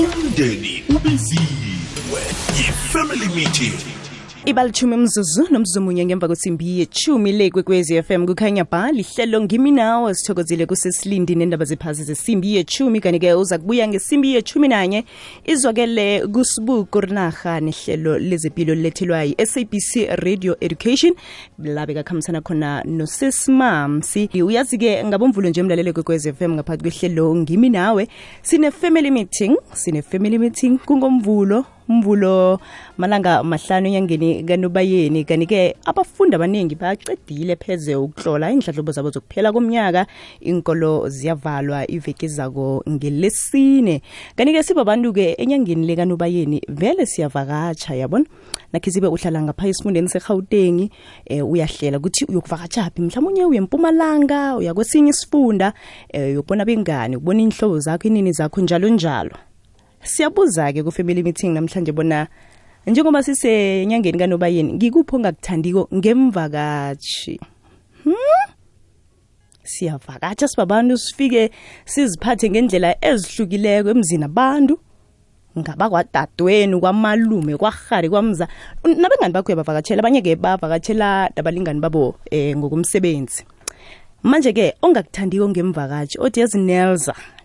umndeni ubiziwe yi-family meeting. Ibalithumi mzuzu nomzuzu munye ngemva kwesimbi yechumi le kwekwezi FM kukhanya ba lihlelo ngimi nawe sithokozile kusesilindi nendaba zephasi zesimbi yechumi. Kanti-ke uza kubuya ngesimbi yechumi nanye izwakele kusibuku rinarha nehlelo lezempilo lilethelwa yi-sabc radio education. La kakhambisana khona nosesimamsi. Uyazi-ke ngabomvulo nje mlalelo kwekwezi FM ngaphakathi kwehlelo ngimi nawe. Sine-family meeting sine-family meeting kungomvulo umvulo malanga mahlanu enyangeni kanobayeni. Kanti-ke abafundi abaningi bacedile pheze ukuhlola indladlobo zabo zokuphela komnyaka. Inkolo ziyavalwa iveki zako ngelesine. Kanti-ke sibabantu-ke enyangeni lekanobayeni vele siyavakatsha yabona? Nakhe sibe uhlala ngapha esifundeni serhawutengi eh, uyahlela ukuthi uyokuvakatshaphi mhlawumbe uye mpumalanga uya kwesinye isifunda eh, uyokubona bengani ukubona inhlobo zakho inini zakho njalo njalo siyabuza-ke ku-family meeting namhlanje bona njengoba sisenyangeni kanobayeni ngikuphi ongakuthandiko ngemvakatshi hmm? siyavakatsha sibabantu sifike siziphathe ngendlela ezihlukileko emzini abantu ngabakwadadewenu kwamalume kwarhari kwamza. Nabengani bakho uyabavakatshela abanye-ke bavakatshela nabalingani babo um ngokomsebenzi. Manje-ke ongakuthandiko ngemvakatshi othi yazi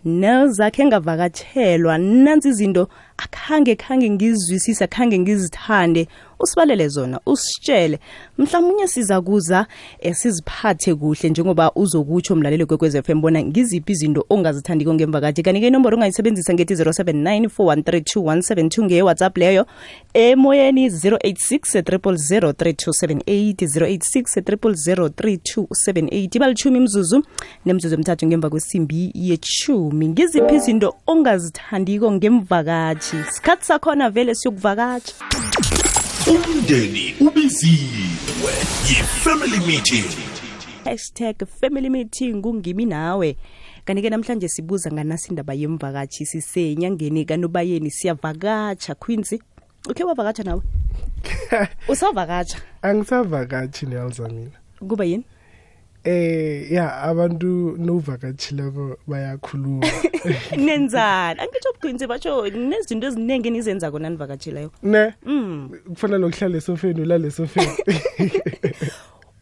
nezakhe engavakatshelwa nanzi izinto akhange khange ngizwisise akhange ngizithande usibalele zona usitshele. Mhlawumunye siza kuza eh, siziphathe kuhle njengoba uzokutsho mlalelo kwekwez FM bona ngiziphi izinto ongazithandiko ngemvakatshi kanti-ke inomboro ongayisebenzisa ngethi 079 4132172 ngeye-whatsapp leyo emoyeni 086 000 3278 086 3278 ibalithumi imzuzu nemzuzu emthathu ngemva kwesimbi yechumi ngiziphi izinto ongazithandiko ngemvakatshi sikhathi sakhona vele siyokuvakatsha umndeni ubiziwe yi-family meeting. Hashtag family meeting kungimi nawe. Kanti-ke namhlanje sibuza nganasi indaba yemvakatshi sisenyangeni kanobayeni siyavakatsha quincy ukhe wavakatsha nawe? Usavakatsha angisavakatshi nelza mina. Kuba yini eh ya abantu novakatshileko bayakhuluma. Nenzani? Angitsho buqinsi batsho nezinto eziningi nizenza kona nivakatshileyo ne? Mm. kufana nokuhlala esofeni ulala esofeni.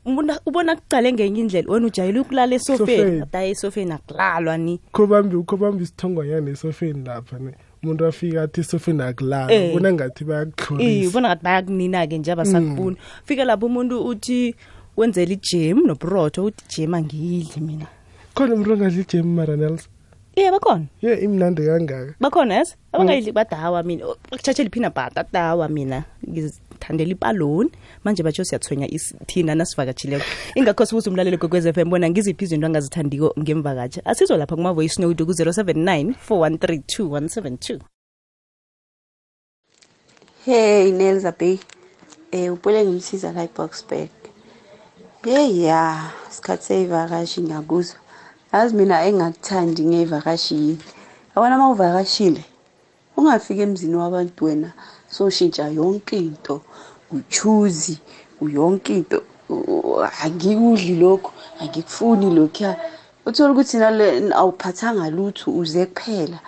Ubona- ubona kucale ngenye indlela wena ujayele ukulala esofeni? Ataye esofeni akulalwa ni. Kho bambi ukho bambi isithongwanyana esofeni lapha ne. Umuntu afika athi esofeni akulala Eh. ubona ngathi bayakuhlolisa ubona ngathi bayakunina-ke nje abasakubuni fike lapho umuntu uthi wenzela ijem noburotho uthi jim angiyidli mina. Khona umuntu ongadla ijem maranels ye bakhona. Ye imnandi kangaka. Bakhona yes? Abangayidli badawa mina. Akuthathela iphina bhata dawa mina. Ngizithandela ipaloni. Manje batsho siyathwenya is- thina nasivakatshileko ingakho sibuza umlalelo kwekwez f m bona ngiziphi izinto angazithandiko ngemvakatsha asizo lapha kumavoice note ku-079 413 2172 Hey Nelza Bay. um upule ngimsiza la eBoxburg. Hey ya, sikhathi sevakashi ngiyakuzwa. Yazi mina engakuthandi ngevakashi yini. Yabona mawuvakashile ungafika emzini wabantu wena soshintsha yonke into. Uchuzi, uyonke into. Angikudli lokho, angikufuni lokho. Uthola ukuthi nale awuphathanga lutho uze kuphela.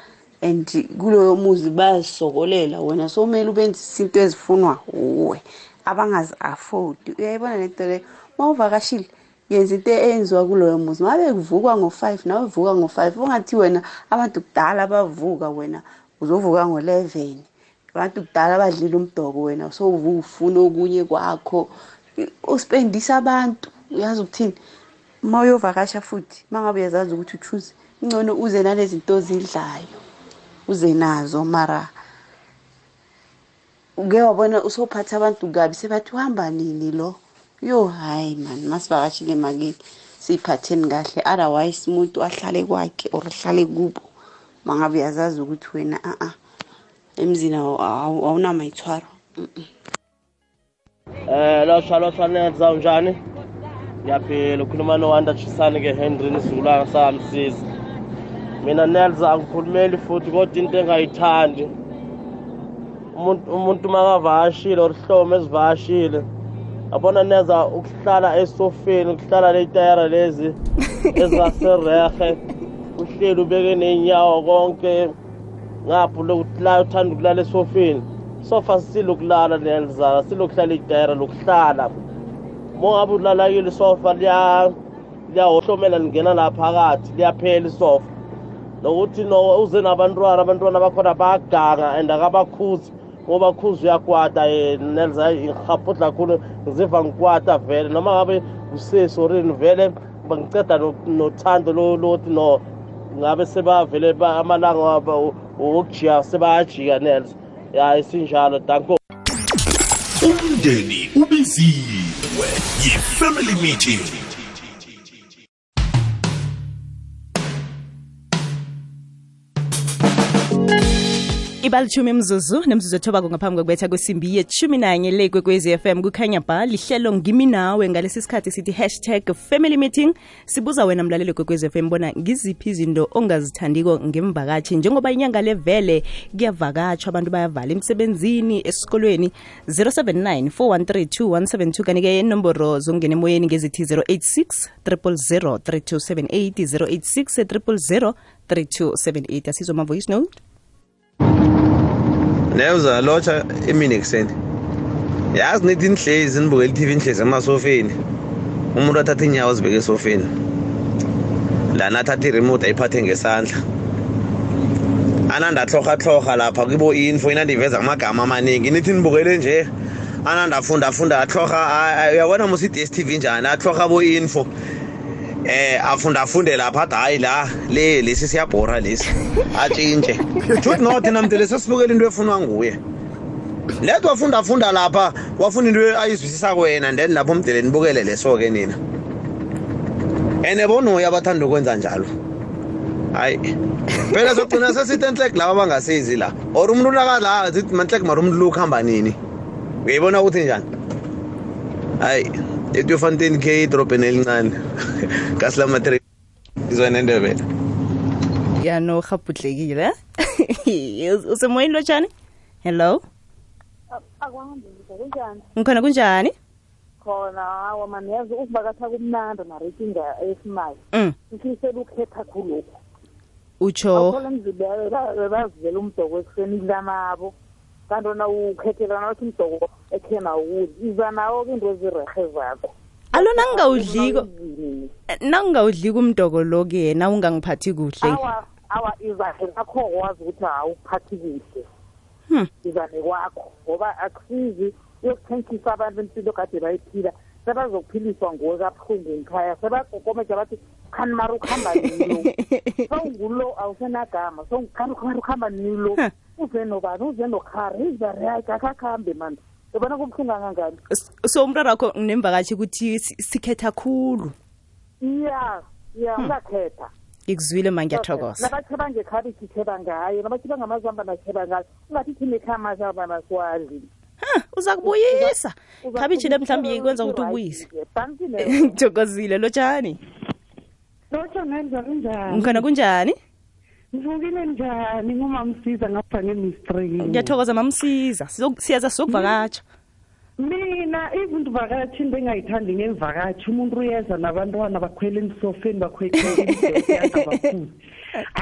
and kuloyo muzi bayazisokolela wena somele ubenzisa into ezifunwa uwe abangazi-afford uyayibona lento leyo uma uvakashile yenza into eyenziwa kuloyo muzi. Ngabe kuvukwa ngo-five nawe vuka ngo-five. Ungathi wena abantu kudala bavuka wena uzovuka ngo-eleven. Abantu kudala badlile umdoko wena sowuvuka ufuna okunye kwakho. Uspendisa abantu. Uyazi ukuthini? Uma uyovakasha futhi uma ngabe uyazazi ukuthi uchuze ingcono uze nalezi nto zidlayo uze nazo. Mara uke wabona usophatha abantu kabi sebathi uhamba nini lo? Yo hayi mani masivakashile makini siyiphatheni kahle otherwise umuntu ahlale kwakhe or ahlale kubo mangabe uyazazi ukuthi wena a-a emzini awu- awu- awunamayithwaro Mm-mm. Eh losha losha nenza unjani? Ngiyaphila ukhuluma noWanda Chisani ke Henry Nisula samsiza. Mina Nelza angikhulumeli futhi kodwa into engayithandi. Umuntu umuntu makavashile or ihlome ezivashile. Yabona Nelza ukuhlala esofeni, ukuhlala letayara lezi ezaserehe. Uhleli ubeke nenyawo konke. Ngapho lokula uthanda ukulala esofeni. Sofa silokulala nelizana silokuhlala itayera lokuhlala. Mongabe ulala kile sofa liya liyahohlomela lingena laphakathi liyaphela isofa. Nokuthi no uze nabantwana abantwana bakhona bayaganga and akabakhuzi ngoba khuzi uyakwata um nelza ngihapudla khulu ngiziva ngikwata vele. Noma ngabe usesorini vele bangiceda no- nothando lo- lokuthi no ngabe sebavele ba- amalanga wabo wokujika sebayajika nelza ya isinjalo danko. Umndeni ubiziwe yi-family meeting. Ibalithumi mzuzu nemzuzu ethobako ngaphambi kokubetha kwesimbi yethumi nanye le kwekwezi FM kukhanya ba lihlelo ngimi nawe ngalesi sikhathi sithi hashtag family meeting. Sibuza wena mlaleli kwekwezi FM bona ngiziphi izinto ongazithandiko ngemvakatshi njengoba inyanga levele kuyavakatshwa abantu bayavala emsebenzini esikolweni. 079 413 kanike inomboro zokungena emoyeni ngezithi 086 000 3278 086 000 3278 asizwa ama-voice note Newza lotsha emini ekuseni yazi nithi nihlezi nibukela i-tv nihlezi emasofeni. Umuntu athatha inyawo zibeke esofeni. Lana athatha iremote ayiphathe ngesandla. Anandatlhorhatlhorha lapha kibo info inandiveza amagama amaningi. Nithi nibukele nje anandafunda funda atlhorha uyabona musi i-dstv njani? Atlhorha bo-info. Eh afunda funde lapha. Athi hayi la le lesi siyabhora lesi. Atshintshe juthi no thina mdele sesibukela into efunwa nguye. Let wafunda funda lapha wafunda into ayizwisisa kwena then lapho mdele nibukele leso-ke nina. And bonoya abathanda ukwenza njalo. Hayi. Phela sogcina sesithi enhlek laba abangasizi la or umuntu nakala zithi manhlek mara umuntu lo ukuhamba nini? Uyayibona ukuthi njani? Hayi. ethi ufanten k idrobheni elincane kasilamatre izwana endebela ya no habhudlekile usemoyeni lotshani hello? Ngikhona kunjani khona hawa maniyazi ukuvakatha kumnandi narikinga esimali ihlisele mm. ukhetha khulokhu utsho khona mzi bebazivela umdoko ekuseni kulamabo kanti wona ukhethelana wathi umdoko ekhe nawudli iza nawo-ke into ezirehe zakho alo nangingawudliko Awuzini. nangingawudliko umdoko lo-ke yena ungangiphathi kuhle awa izane lakho wazi ukuthi awuphathi kuhle Hmm. izane kwakho ngoba akusizi uyokuthenkhisa abantu impilo kade bayiphila sebazokuphiliswa nguwe kabuhlungu ngikhaya sebagokomeja bathi khani mara ukuhamba nilo sowungulo awusenagama. Khani mara ukuhamba nilo Huh. uze nobani? Uze nokhari? Izariyayik akakhambe mani ubona kubuhlungu angangani S- so umraro wakho nemvakatshi ukuthi si- sikhetha khulu. Iya iya ungakhetha ngikuzwile ma ngiyathokoza. Nabatheba ngekhabithi theba ngayo nabatheba ngamazamba natheba ngayo ungathi thina ekhaya amazamba nasiwadli Ha, uza kubuyisa khabitshi le mhlawumbi ikwenza ukuthi ubuyise ngithokozile lotshani Lotsha kunjani? Ngivukile njani? Ngumamsiza ngapha ngemistrini ngiyathokoza mamsiza. Siyeza siyaza sizokuvakatsha Mina izinto vakatshi into engayithandi ngemvakatshi umuntu uyeza nabantwana bakhwela emsofeni bakhwela.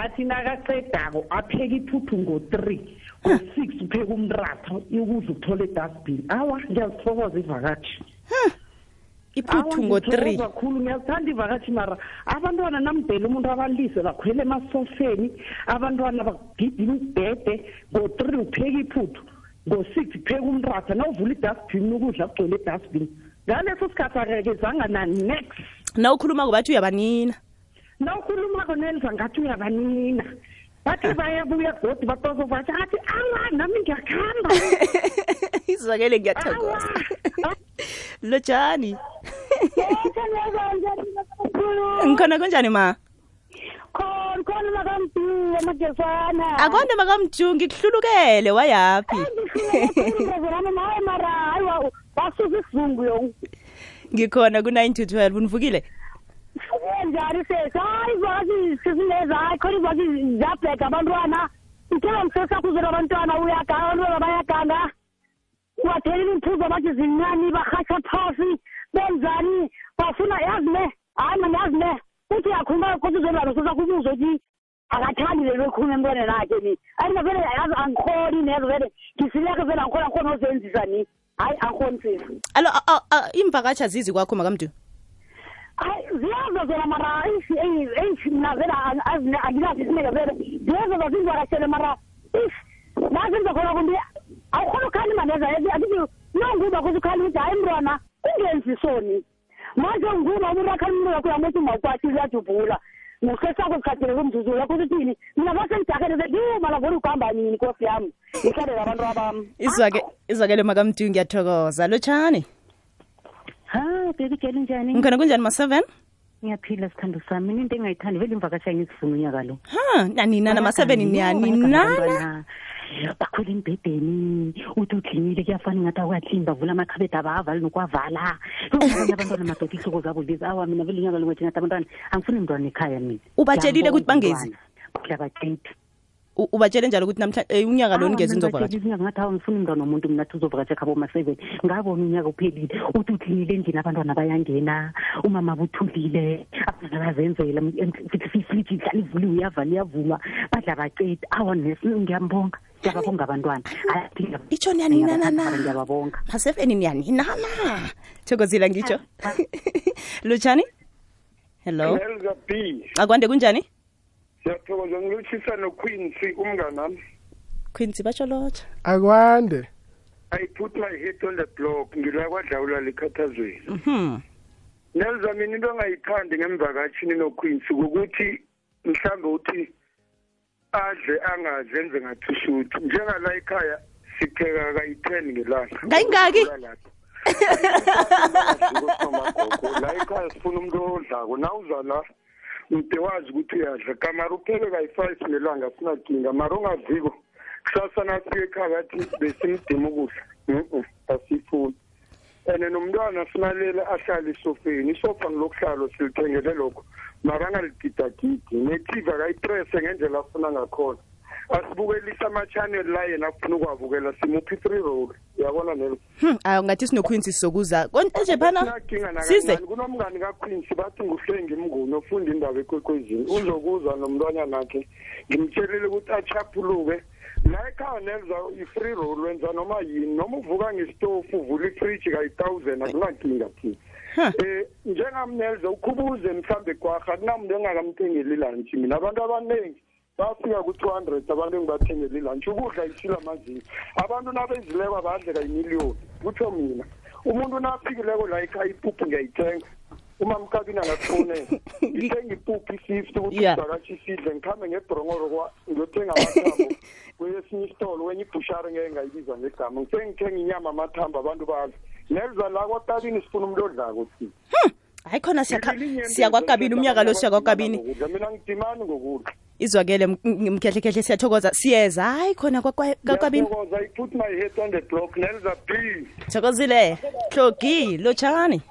Athi nakaqedako apheke iphuthu ngo-3 ngo-6 upheka umratha ukuze ukuthola dustbin. Awa ngiyazithokoza ivakathi. iphuthu ngo-3 kakhulu ngiyazithanda ivakatshi mara. Abantwana namdele umuntu abalise bakhwele emasofeni. Abantwana bagidile ubhede ngo-three upheka iphuthu. Ngo-six upheka umratha. Nawuvula idustbin ukudla kugcwele idustbin. Ngaleso sikhathi akeke zanga na-nex na ukhuluma bathi uyabanina. Nawukhulumako nelza ngathi uyabanina bathi bayabuya godi batozovatsha athi awa nami ngiyakuhamba izwakele ngiyathokoza lotshani ngikhona kunjani ma khona khona amagesana akonde makamjungi ngikuhlulukele wayaphi mara hayi wasusa isizungu yo ngikhona ku-9 to 12 univukile njani sesi hayi izwakazi sesileza hayi khona izwakazi ziyabheka abantwana ithela msesakuzela abantwana uyaganga abantwana bayaganga ubathelile imphuzo bathi zincani barhatsha phasi benzani bafuna yazi ne hayi mani yazi ne uthi uyakhuluma kodwa uzolalo sesakubuza ukuthi akathandi lelo khuluma emntwaneni akhe ni ayi vele yazi angikhoni nezo vele ngisileke vele angikhona angikhona ozenzisa ni hayi angikhoni sisi alo a- a- a- imvakatsha zizi kwakho makamdu. ziyazo zona mara mna zena anginazizineka zena ziyazo zazinzwakashele mara if nazinza khona kumbi awukhona ukhalima neza andithi nonguba kuze ukhalima ukuthi hayi mntwana kungenzi soni manje nguba umuntu akhalima umntu wakho uyamuthi umakwakhe uyajubhula ngesesakho sikhathele kumzuzulu yakho uthini mina basendidakele sendiyuma lavona ukuhamba nini nkosi yami ngihlale nabantu abam izwakele makamdu ngiyathokoza lotshani baby girl njani? Ngikhona kunjani ma-seven ngiyaphila sithando sami. Mina into engayithandi vele imvakasha ngizifuna unyaka lo. Ha nanina nama-seven niyaninana bakhwela embhedeni uthi udlinile kuyafana ingathi awuyahlini avula amakhabedi abavali nokwavala abanye abantwana madoda ihloko zabo lezi. Awa mina vele unyaka lo ngathi ngathi abantwana angifuni mntwana ekhaya mina. Ubatshelile ukuthi bangezi? ngiyabatshela U- ubatshele njalo ukuthi namhla eh, unyaka lo ningeza nizovakatsha unyaka ngathi awu ngifuna umntwana womuntu mina thi uzovakatsha khabo ma-seven ngabona unyaka uphelile uthi uklinile endlini abantwana bayangena umama buthulile abantwana bazenzela futhi ihlala ivuliwe iyavala iyavuma badla baceda awa ngiyambonga ngiyababonga abantwana. Itsho niyaninanana ngiyababonga ma-seven niyaninana thokozile ngitsho lutshani hello? Akwande kunjani siyathokoza ngilutshisa noQuincy umnganami. Quincy batsho lotsha akwande. I put my head on the block ngila kwadlawula likhathazweni. Mhm. Nelza mina into engayithandi ngemvakatshini noQuincy ukuthi mhlambe uthi adle angazenze ngathi usuthi njengala ekhaya sipheka kayi-10 ngelanga. Kayingaki? la ekhaya sifuna umuntu odlako. Na uza la ude wazi ukuthi uyadla. Kamara uphele kayi-five ngelanga sinakinga. Mara ungaziko kusasa nafika ekhaya athi besimdima ukudla. Mm asifuni. And nomntwana simalele ahlale isofeni isofa ngilokuhlalo silithengele lokho. Mara angaligidagidi ne-tv akayiprese ngendlela afuna ngakhona. Asibukelise ama-channel la yena afuna ukuwabukela simuphi i-free roll uyabona nelo Hmm, ayo ngathi sinoquincy sizokuza. Konje phana Sinakinga size nakancane kunomngani kaQuincy bathi nguhlengi mnguni ofunda indaba ekwekwezini. Uzokuza nomntwanyana akhe ngimtshelile ukuthi achaphuluke. La ekhaya nenza i-free roll wenza noma yini? Noma uvuka ngesitofu uvula ifriji kayi-thousand akunankinga thina um njengamnelza ukhubuze mhlawumbe kwarha kunamuntu engakamthengeli ilantshi mina abantu abaningi bafika ku-two hundred abantu engibathengeli ilantshi ukudla isila amazinga abantu nabezileko badle kayimiliyoni. Kutsho mina umuntu nafikileko la ekhaya ipuphu ngiyayithenga. Umamkabini angakufonela ngithenga ipuphu i-fifty ukuthi Yeah. ivakatshi isidle ngikhambe ngebhrongoro kwa- ngiyothenga amathambo kwesinye isitolo kwenye ibhushari ngeke ngayibiza ngegama. Ngithe ngithenga inyama amathambo abantu badla nelza la kwatabini sifuna umuntu odlako thina hayi khona siyakha- siyakwagabini umnyaka lo siyakwagabini ngokudla. Mina ngidimani ngokudla. Izwakele mkhehlekhehle siyathokoza. Siyeza? Hayi khona thokozile. Hlogi lotshani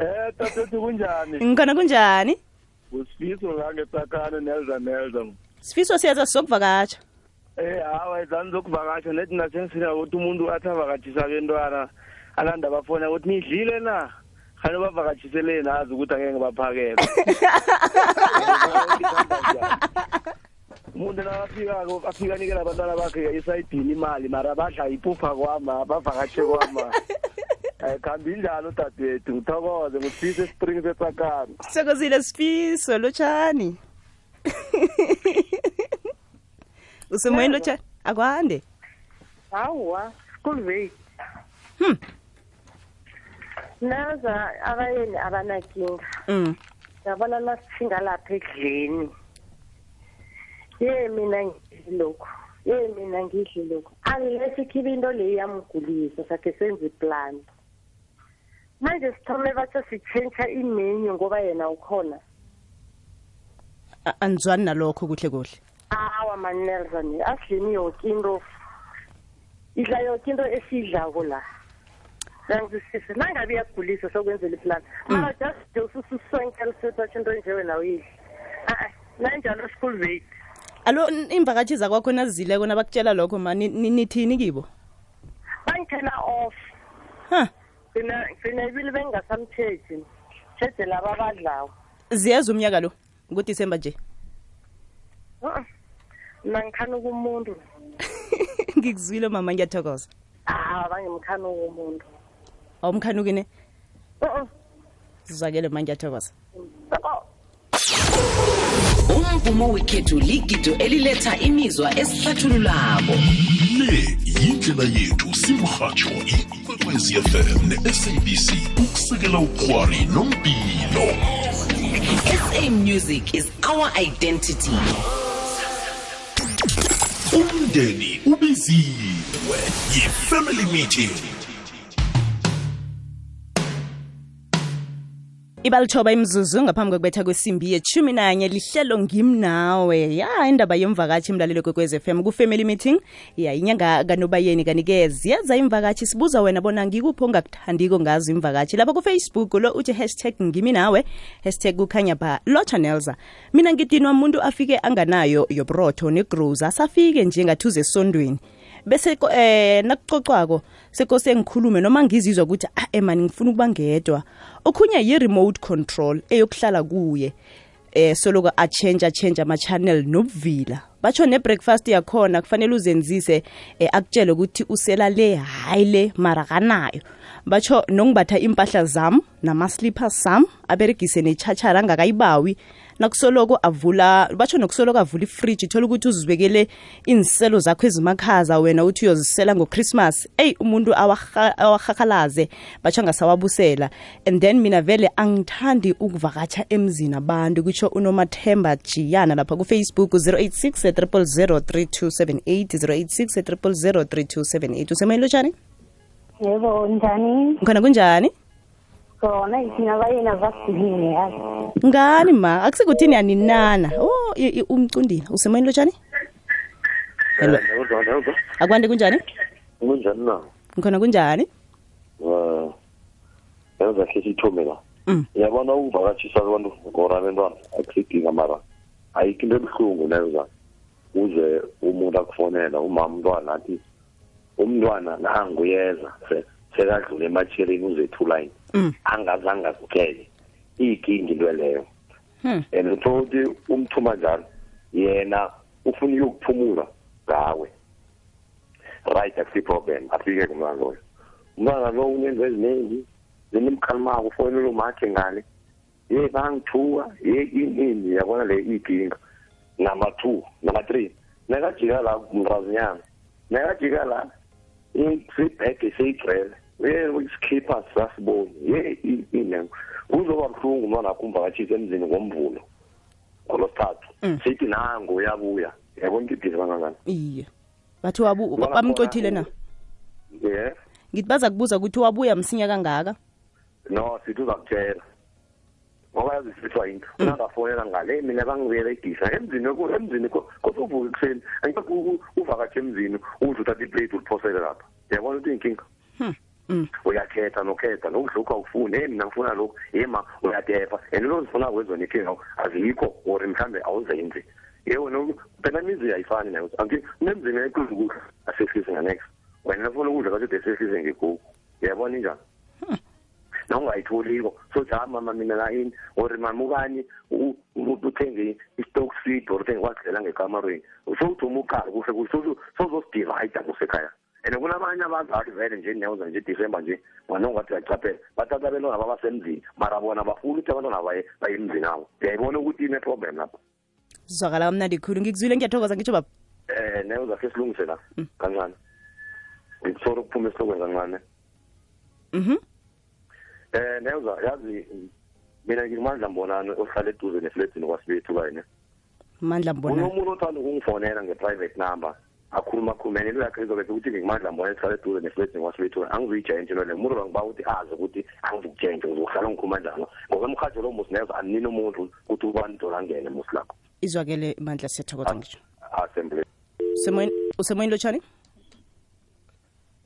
Eh tatethu kunjani? ngikhona kunjani? Usifiso la ngetakane nelza nelza. sifiso siyeza sizokuvakatsha Eh hawa izani zokuvakasha nethi nasengifika ukuthi umuntu athi avakatshisa abentwana alanda bafona ukuthi nidlile na khani bavakatshise nazi ukuthi angeke ngibaphakele umuntu nakafikako afika anikela abantwana bakhe esayidini imali mara badla ipupha kwama bavakatshe kwama. Um khambi njalo dadewethu ngithokoze ngusise spring setsakani thokozile sifiso lotshani usemoyeni lotshani akwande? Hawa school way Hmm. Naza abayeni abanakinga. Mm. yabona nasithinga lapha ekudleni. Ye mina ngidli lokhu. Ye mina ngidli lokhu. Unless ikhibe into le iyamgulisa sakhe senze iplan. Manje sithome batho sitshentsha imenu ngoba yena ukhona. Anizwani nalokho kuhle kuhle. Awa manelson asidleni yoke into. Idla yoke into esiyidlako la. Ngangizwisise nangabe iyagulisa sokwenzela iplan. Mara just nje usususonke sethatha into nje wena uyidli a nanjalo school vate alo n- imvakatshi zakwakho nazileko nabakutshela lokho ma ni- ni- nithini kibo? Bangithela off. Gcina gcina ibili bengingasamtheji tshede laba abadlawo. Ziyeza umnyaka lo ngodisemba nje. Uh-uh. mina ngikhanuka umuntu ngikuzwile mama ngiyathokoza. Hawa bangimkhanuka umuntu awumkhanuki ne Uh-uh. sizwakele ma ngiyathokoza umvumo wekhethu ligido eliletha imizwa esihlathululako. Le yindlela yethu simrhatsho ikwekwezi fm ne-sabc ukusekela ukghwari nompilo sa music is our identity. Umndeni ubiziwe yi-family meeting. Ibalithoba imzuzu ngaphambi kokubetha kwesimbi yeshumi nanye lihlelo ngimnawe. Ya indaba yemvakatshi imlalelo kwekwez FM ku-family meeting. Ya inyanga kanobayeni kanike ziyenza imvakatshi sibuza wena bona ngikuphi ongakuthandiko ngazo imvakatshi lapha kufacebook lo uthi hashtag ngimi nawe hashtag kukhanya ba lotsha mina ngidinwa muntu afike anganayo yoburotho negroza asafike nje ngathuze esondweni bese eh nakucocwako sekose ngikhulume noma ngizizwa ukuthi ah emani ngifuna ukuba ngedwa. Okhunye yi-remote control eyokuhlala kuye eh soloko achange achange ama-channel nobuvila batsho nebreakfast yakhona kufanele uzenzise eh, akutshele ukuthi usela le hayi le mara kanayo batsho nokungibatha impahla zam nama-slippers sam aberegise netshachara angakayibawi nakusoloko avula batsho nokusoloko avula ifriji thola ukuthi uzibekele iniselo zakho ezimakhaza wena uthi uyozisela ngochristmas eyi umuntu awahakhalaze batsho angasawabusela and then mina vele angithandi ukuvakatsha emzini abantu kutsho unomathemba jiyana lapha kufacebook 086 3278 086 3278 usemayini lotshani yebo njani? Ngikhona kunjani khona thina bayena vasilile yazi. Ngani ma? Akusikuthini yaninana o i- umcundile. Usemoyeni lotshani Hello. akwande kunjani? Kunjani na? Khona kunjani? Um yenza khe sithume la. Mm. yabona ukuvakatshisa abantu ngora bentwana akusidinga mara. Ayikho into ebuhlungu nenza. Uze umuntu akufonela umama umntwana athi umntwana nanguyeza se- sekadlule ematsheleni uzethulayini Mm. angazange akutshele iyinkinga into leyo. Hmm. and uthola ukuthi umthuma njalo yena ufuna uyokuphumula ngawe. Right akusiproblem afike kumntwana loyo. Umntwana lo unento eziningi. Zinemkhalimako ufonele umakhe ngale. Ye bangithuka. Ye inini? Yabona le iyinkinga number two number three nakajika la mrazinyana nakajika la isibhege seyigcwele ye isikhipha sasiboni. Ye inengo kuzoba buhlungu umntwana akho umvakatshisa emzini ngomvulo ngolosithathu sithi nango uyabuya. Yabona ukuthi ibhizi kangangani? Iye. Bathi bamcothile na? Ye. Ngithi baza kubuza ukuthi wabuya msinya kangaka? No sithi uzakutshela ngoba yazisithwa into. Unangafonela ngale mina bangiberegisa emzini emzini ko- kosovuka ekuseni. Angikho uvakatshe emzini udla uthatha iplate uliphosele lapha. Yabona ukuthi inkinga uyakhetha nokhetha lokudlukha ukufuni hey mina ngifuna lokhu ye ma uyatepa and lo zifuna kwezona inkinga azikho or mhlambe awuzenzi yewe no phela imizi ayifani nayo anti nemzini ekudla ukudla asehlise nganext wena ufuna ukudla kade desehlise ngekuku yabona injani nongayitholiko so jama mama mina la ini or mamukani u- u- uthenge i-stock seed or uthenge wadlela ngekamarweni sowuthuma ukhala kuhle kuhle so- sozozidivayida kusekhaya and kunabanye abazathi vele nje niyawuza nje disemba nje wanongathi uyachaphela bathatha abentwana babasemzini mara bona bafuna ukuthi abantwana baye baye emzini abo ndiyayibona ukuthi ine-problem lapha zwakala kamnandi khulu. Ngikuzwile ngiyathokoza ngitsho baba. Um newuza khe silungise la. Kancane. Ngikusora ukuphuma esihlokweni kancane. Mhm. Eh neza yazi mina ngimandla mbonani ohlala eduze nefletini kwasibethu kayine. mandla mbonani. Unomuntu othanda ukungifonela nge-private number akhuluma khulumene into yakhe izobe ukuthi ngimandla moya ehlala eduze neflatini kwasibethu angizuyitshentshe lo le umuntu bangiba ukuthi azi ukuthi angizukutshentshi ngizokuhlala ngikhuluma njalo. Ngoba emkhathi lo musi neza anini umuntu ukuthi ubani dola ngene musi lakho izwakele mandla siyathokoza ngisho assembly usemoyeni lo lotshani?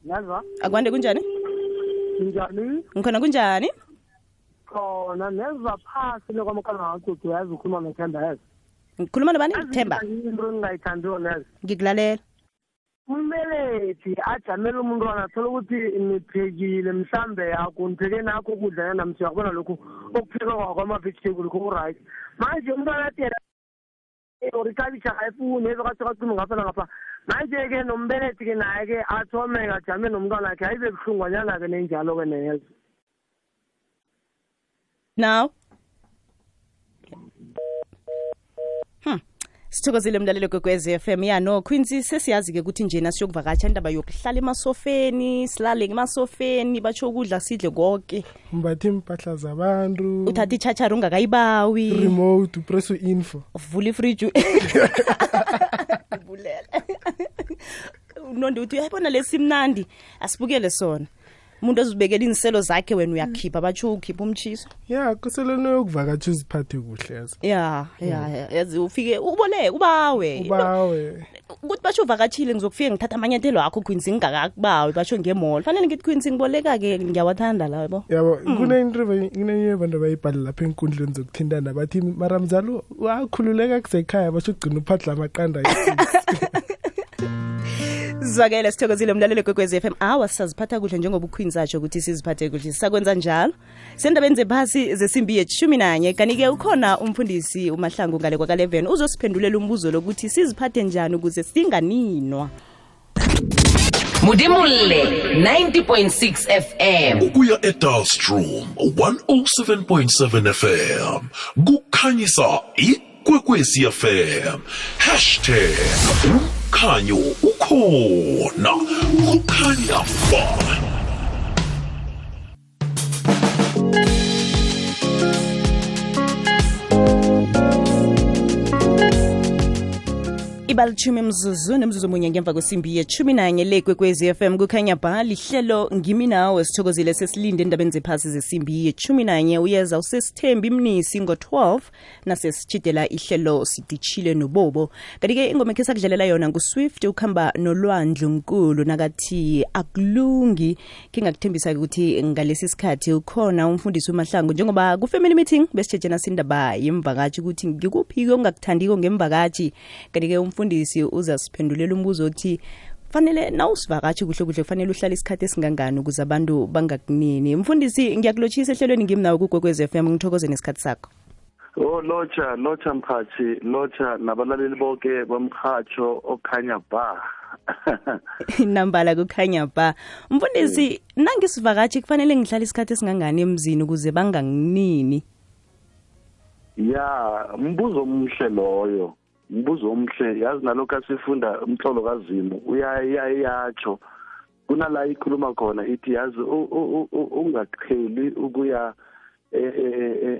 Nazwa akwande kunjani? Njani ngikhona kunjani? Khona neza phasi lokwamakhala ngacucu uyazi ukhuluma nothemba yazi ngikhuluma nobani? Themba. into engingayithandiyo neza ngikulalela umbelethi ajamele umntwana thola ukuthi niphekile mhlambe yakho nipheke nakho ukudla yanam siyakubona lokhu? Okuphekwa kwakwama-vegetable kho ku-right. Manje umntwana athi yena or ikhabitshi akayifuni ezokacocacima ngapha. Nangapha manje-ke nombelethi-ke naye-ke athome-ke ajame nomntwana wakhe ayibe buhlungwanyana-ke nenjalo-ke neyezo. Now? Sithokozile mlalelo kwekwez f m. Ya no quincy sesiyazi-ke ukuthi njena siyokuvakatsha indaba yokuhlala emasofeni silale emasofeni batsho ukudla sidle konke mbathi impahla zabantu. Uthatha itshachari ungakayibawi. Remote upress info. Vula ifriji. Unondi uthi uyayibona lesimnandi asibukele sona umuntu ozibekela iinselo zakhe wena uyakhipha batsho ukhipha umtshiso ya kusele yokuvakatsha uziphathe kuhle yazi. Ya ya ya, yazi ufike uboleke ubawe. Ubawe. Ukuthi basho uvakatshile ngizokufika ngithatha amanyathelo akho quincy ngingakakubawi basho ngemall fanele ngithi quincy ngiboleka-ke ngiyawathanda la yabo yabo kunenye abantu abayibhale lapha enkundleni zokuthintana bathi mara mzalo wakhululeka kusekhaya basho ugcina uphadla amaqanda zwakele sithokozile umlalelo kwekwez f m. Awa sisaziphatha kuhle njengoba uqueens atsho ukuthi siziphathe kuhle. Sisakwenza njalo. Sendabeni zephasi zesimbi yeshumi nanye kanti-ke ukhona umfundisi umahlangu ngale kwaka-11 uzosiphendulela umbuzo lokuthi siziphathe njani ukuze singaninwa? Mudimulle 90.6 fm ukuya edalstrom 107.7 fm kukhanyisa ikwekwezi fm hashtag umkhanyo ukhona kukhanya ba ibalitshumi mzuzu nemzuzu munye ngemva kwesimbi yethumi nanye le kwekwezi FM kukhanya ba lihlelo ngimi nawe sithokozile sesilinde endabeni zephasi zesimbi yethumi nanye. Uyeza usesithembi mnisi ngo-12 nasesitshidela ihlelo sidishile nobobo. Kanti-ke ingoma ekhe sakudlalela yona nguswift ukuhamba nolwandle nkulu nakathi akulungi. Kingakuthembisa ukuthi ngalesi sikhathi ukhona umfundisi umahlangu njengoba ku-family meeting besitshejena sindaba yemvakatshi ukuthi ngikuphi-ke ongakuthandiko ngemvakatshi kanti-ke umfundisi uzasiphendulela umbuzo othi fanele nawusivakatshi kuhle kuhle kufanele uhlale isikhathi esingangani ukuze abantu bangakunini? Mfundisi ngiyakulotshisa ehlelweni ngimnawo kugwekwez f m ngithokoze nesikhathi sakho. Oh locha locha mkhathi locha nabalaleli bonke bomkhatsho okhanya ba. Nambala kukhanya ba. Mfundisi nangisivakatshi kufanele ngihlale isikhathi esingangani emzini ukuze banganginini ya mbuzo omhle loyo. Mbuzo omhle yazi nalokho asifunda umhlolo kazimu uyayatsho kunala ikhuluma khona ithi yazi ungaqheli ukuya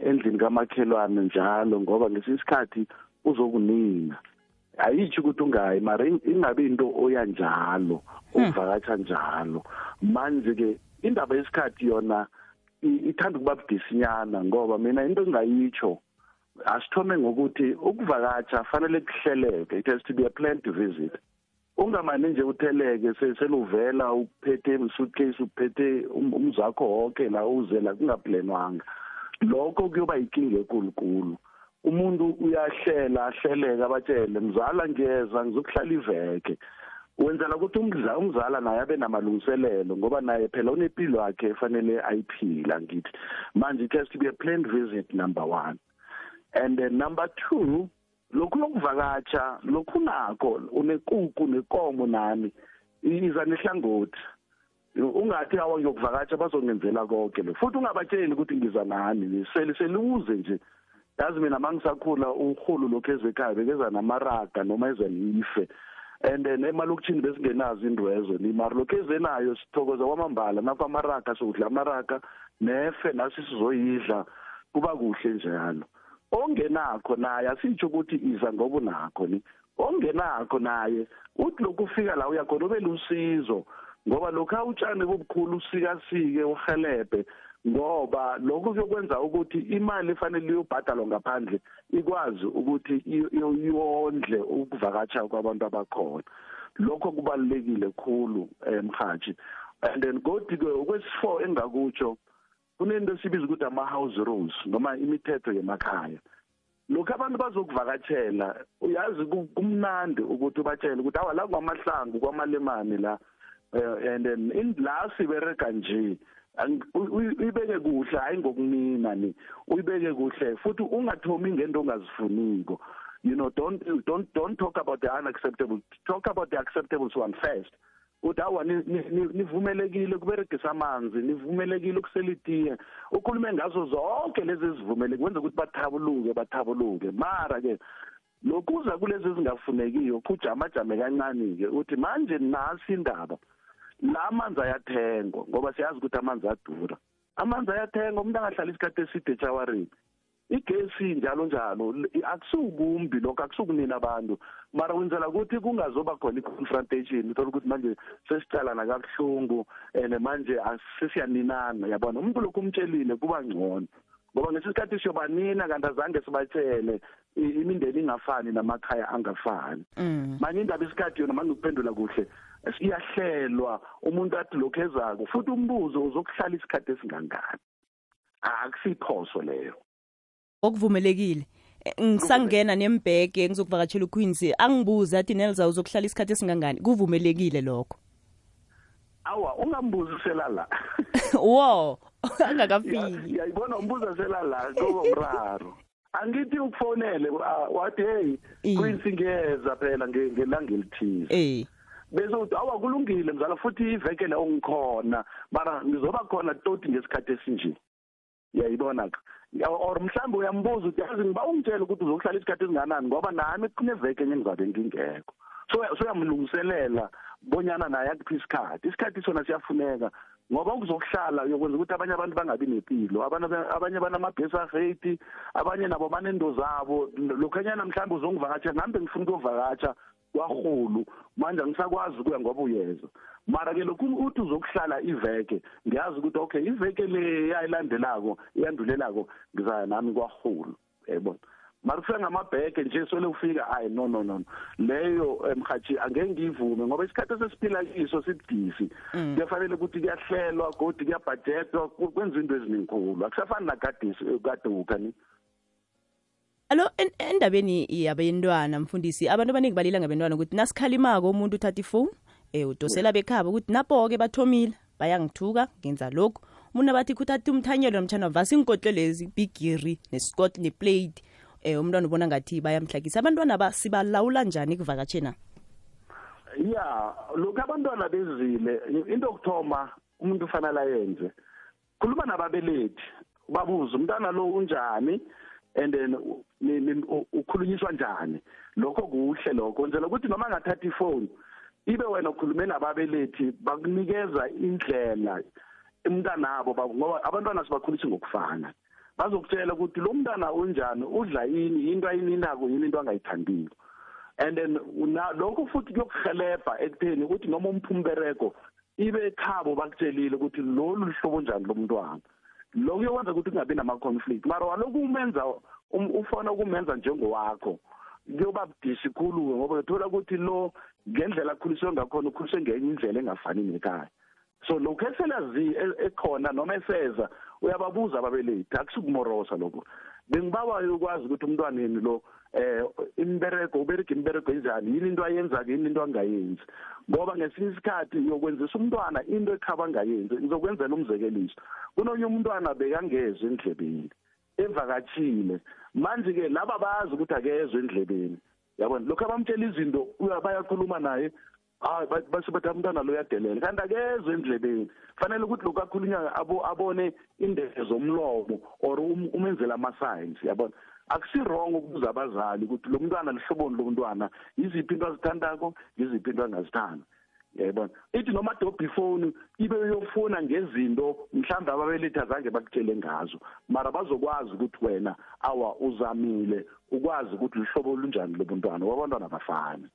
endlini kamakhelwane njalo ngoba ngesinye isikhathi uzokunina. Ayitsho ukuthi ungayi mara ingabe into oya njalo uvakatsha njalo. Manje-ke indaba yesikhathi yona ithanda ukuba budisinyana ngoba mina into engingayitsho asithome ngokuthi ukuvakatsha fanele kuhleleke. It has to be a planned visit. Ungamane nje utheleke seluvela uphethe suitcase uphethe umzakho wonke la uzela kungaplanwanga. Lokho kuyoba yinkinga enkulunkulu. Umuntu uyahlela ahleleke abatshele mzala ngiyeza ngizokuhlala iveke. Wenzela ukuthi umdla umzala naye abe namalungiselelo ngoba naye phela unempilo yakhe efanele ayiphila ngithi. Manje it has to be a planned visit number one. And then number 2 lokhu lokuvakatsha lokhu nakho unekuku nekomo nami iza nehlangothi. Ungathi awa ngiyokuvakatsha bazongenzela konke lo futhi ungabatsheli ukuthi ngiza nani sele seluze nje. Yazi mina mangisakhula uhulu lokhu ezekhaya bekeza namaraga noma ezelife and then emalokishini besingenazo indwezo ni mara lokhu ezenayo sithokoza kwamambala nakho amaraga sokudla amaraga nefe nasi sizoyidla kuba kuhle njalo. Ongenakho naye asitsho ukuthi iza ngoba unakho ni. Ongenakho naye uthi lokufika la uyakhona ube lusizo ngoba lokhu awutshane kubukhulu usikasike uhelebhe ngoba lokho kuyokwenza ukuthi imali efanele iyobhadalwa ngaphandle ikwazi ukuthi iyondle ukuvakatsha kwabantu abakhona. Lokho kubalulekile khulu emhathi and then godi ke okwesi4 engakutsho kunento esibiza ukuthi ama house rules noma imithetho yemakhaya. Lokho abantu bazokuvakatshela uyazi kumnandi ukuthi ubatshele ukuthi awa la kwamahlangu kwamalemane la and then la sibereka nje uyibeke kuhle hayi ngokunina ni uyibeke kuhle futhi ungathomi ngento ongazifuniko. You know don't don't don't talk about the unacceptable talk about the acceptable one first. Uthi awa ni- ni- ni- nivumelekile ukuberegisa amanzi nivumelekile ukusela itiye. Ukhulume ngazo zonke lezi ezivumeleke kwenza ukuthi bathabuluke bathabuluke. Mara ke lokuza kulezi ezingafunekiyo kujamajame kancane-ke uthi manje nasi indaba la amanzi ayathengwa ngoba siyazi ukuthi amanzi adura. Amanzi ayathengwa umuntu angahlala isikhathi eside eshawareni igesi njalo njalo. Akusukumbi lokho akusukunina abantu. Mara wenzela ukuthi kungazoba khona i-confrontation uthola ukuthi manje sesicalana kabuhlungu and manje sesiyaninana yabona? Umuntu lokhu umtshelile kuba ngcono ngoba ngesikhathi siyobanina kanti azange sibatshele imindeni ingafani namakhaya angafani. Mm. manje indaba isikhathi yona manje ukuphendula kuhle iyahlelwa umuntu athi lokhu ezako futhi umbuzo uzokuhlala isikhathi esingangani? Akusiphoso leyo. Okuvumelekile Eh, ngisangena nembheke ngizokuvakatshela uqueens angibuze athi nelza uzokuhlala isikhathi esingangani? Kuvumelekile lokho. Awa ungambuzi usela la wo angakafiki. Yayibona umbuza sela la komraro angithi ukufonele wa- wathi hey queen singeza phela nge- ngelanga elithize. Eh bese uthi awa kulungile mzala futhi iveke le ongikhona mara ngizoba khona toti ngesikhathi esinje. Yayibona ka or mhlawumbe uyambuza ukuthi yazi ngiba ungitshela ukuthi uzokuhlala isikhathi esinganani ngoba nami kuneveke enye ngizabe ngingekho. So so uyamlungiselela bonyana naye akuphi isikhathi. Isikhathi sona siyafuneka ngoba kuzokuhlala uyokwenza ukuthi abanye abantu bangabi nempilo abanye abanye banamabhesi arate abanye nabo banendo zabo. Lokhanyana mhlawumbe uzongivakatsha nami bengifuna ukuyovakatsha kwahulu manje angisakwazi ukuya ngoba uyeza mara ke lokhu uthi uzokuhlala iveke ngiyazi ukuthi okay iveke le yayilandelako iyandulelako ngizaya nami kwahulu yayibona mara kufika ngamabheke nje sole ufika hayi no no no leyo emhathi angeke ngiyivume ngoba isikhathi esesiphila kiso sibudisi kuyafanele ukuthi kuyahlelwa godi kuyabhajetwa kwenza into ezininkhulu akusafani nagadisi kaduka ni? Alo en- endabeni yabentwana mfundisi abantu abaningi balila ngabentwana ukuthi nasikhalimako umuntu uthatha ifoni um udosela bekhaba ukuthi napo-ke bathomile bayangithuka ngenza lokhu. Umuntu abathi kuthatha umthanyelo namtshana vasa iinkotle lezi bigiri nescot neplate um umntwana ubona ngathi bayamhlagisa. Abantwana ba sibalawula njani kuvakatshena ya lokhu abantwana bezile into yokuthoma umuntu ufanele ayenze khuluma nababelethi babuze umntwana lo unjani? And then u- ni- ni- u- ukhulunyiswa njani? Lokho kuhle lokho. Wenzela ukuthi noma ngathatha ifoni ibe wena ukhulume nababelethi bakunikeza indlela umntanabo ba- ngoba abantwana sibakhulisa ngokufana. Bazokutshela ukuthi lo mntana unjani udla yini into ayininako yini into angayithandiyo and then una- lokho futhi kuyokuhelebha ekutheni ukuthi noma umphumbereko ibe ekhabo bakutshelile ukuthi lolu luhlobo njani lomntwana. Lokho kuyokwenza ukuthi kungabi nama-conflict. Mara walokhu umenza um- ufuna ukumenza njengowakho kuyoba budisi khulu-ke ngoba uthola ukuthi lo ngendlela akhuliswe ngakhona ukhuliswe ngenye indlela engafani nekhaya. So lokhu eselazi e- ekhona noma eseza uyababuza ababelethi akusukumorosa lokho. Bengibawa ukwazi ukuthi umntwaneni lo eh imbereko ubereka imbereko enjani? Yini into ayenza yini into angayenzi? Ngoba ngesinye isikhathi uyokwenzisa umntwana into ekhaba angayenzi ngizokwenzela umzekeliso. Kunonye umntwana bekangezwe endlebeni evakatshile manje ke laba bazi ukuthi akezwe endlebeni. Yabona? Lokho abamtshela izinto uya- bayakhuluma naye hayi ba- base bathi umntwana lo uyadelela kanti akezwe endlebeni. Fanele ukuthi lokhu akhulunywa abo abone indebe zomlomo or um- umenzela ama-signs yabona? Akusi-wrong ukubuza abazali ukuthi lo mntwana lihloboni lo mntwana yiziphi into azithandako yiziphi into angazithanda yayibona ithi noma dobha ifoni ibe uyofuna ngezinto mhlawumbe ababelethi azange bakutshele ngazo mara bazokwazi ukuthi wena awa uzamile ukwazi ukuthi lihlobo olunjani lobuntwana wabantwana bafani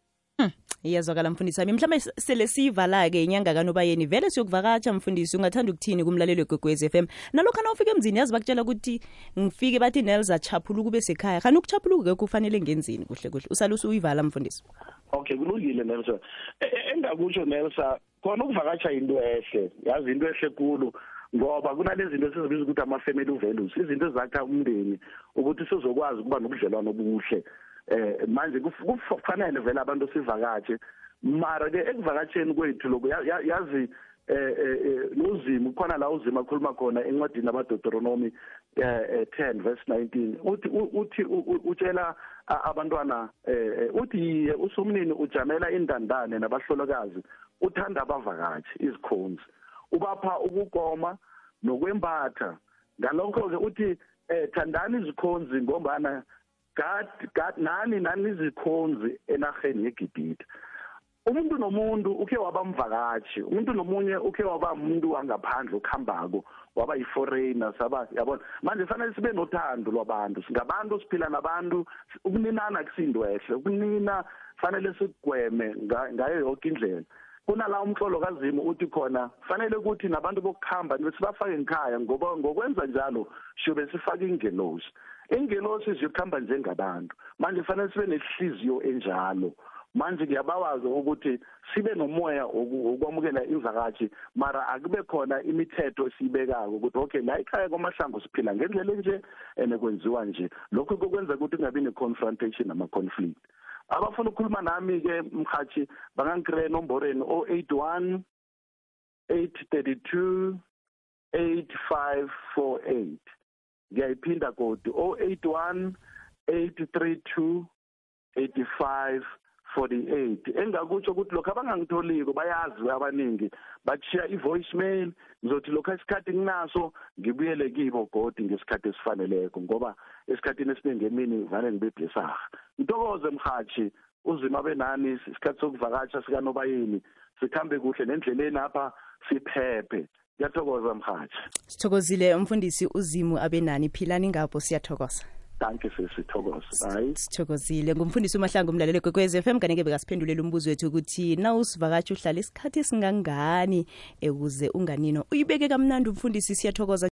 iyazwakala mfundisi wami. Mhlawumbe s- sele siyivala-ke inyanga kanobayeni vele siyokuvakatsha mfundisi ungathanda ukuthini kumlaleli wegwegwez f m? Nalokhu nawufika emzini yazi bakutshela ukuthi ngifike bathi nelza chaphuluka ube sekhaya. Khani ukuchaphuluka-ke kufanele ngenzini kuhle kuhle? Usale usuyivala mfundisi. Okay kulungile nelson E- e- engakutsho nelsa khona ukuvakatsha into ehle. Yazi into ehle kulu ngoba kunalezi zinto esizibiza ukuthi ama-family values. Izinto ezakha umndeni ukuthi sizokwazi ukuba nobudlelwano obuhle. Eh manje kuf- kufanele vele abantu sivakatshe. Mara ke ekuvakatsheni kwethu lokho ya- ya- yazi eh eh, nozimo khona la uzima akhuluma khona encwadini abaDeuteronomy eh 10 verse 19 uthi uthi utshela abantwana eh eh, uthi yiye usomnini ujamela indandane nabahlolokazi uthanda abavakashi izikhonzi. Ubapha ukugoma nokwembatha. Ngalokho ke uthi eh thandani izikhonzi ngombana God God nani nani izikhonzi enarheni yeGibhithe? Umuntu nomuntu uke waba mvakashi umuntu nomunye uke waba umuntu wangaphandle okuhambako waba yi-foreigner saba yabona? Manje fanele sibe nothando lwabantu singabantu siphila nabantu ukuninana kusindwehle ukunina fanele sikugweme nga- ngayo yonke indlela. Kunala umhlolo kazimu uthi khona fanele ukuthi nabantu bokuhamba sibafake ngikhaya ngoba ngokwenza njalo shobe sifake ingelosi. Ingelosi ziyokuhamba njengabantu manje fanele sibe nesihliziyo enjalo. Manje ngiyabawazi ukuthi sibe nomoya woku- wokwamukela imvakashi mara akube khona imithetho esiyibekako ukuthi okay la ekhaya kwamahlangu siphila ngendlela enje and kwenziwa nje. Lokho kokwenza ukuthi kungabi ne-confrontation nama-conflict. Abafuna ukukhuluma nami-ke mhathi bangangikreya enomborweni o-81 832 8548 ngiyayiphinda kodi o81 832 85 48 engakutsho ukuthi lokho abangangitholiko bayazi abaningi bachiya i-voicemail ngizothi lokho isikhathi nginaso ngibuyele kibo godi ngesikhathi esifaneleko ngoba esikhathini esiningi emini vane ngibe blessaga ntokoze mhathi uzima benani isikhathi sokuvakasha sikanobayeni sikhambe kuhle nendleleni apha siphephe. Ngiyathokoza mhathi sithokozile umfundisi uzimu abenani. Philani ngapho siyathokoza. Danke sesithokoza hayi. Sithokozile. Ngumfundisi umahlangu umlaleli kwekwez FM kanike bekasiphendulela umbuzo wethu ukuthi na usivakatsha uhlala isikhathi esingangani ukuze unganino uyibeke kamnandi umfundisi siyathokoza.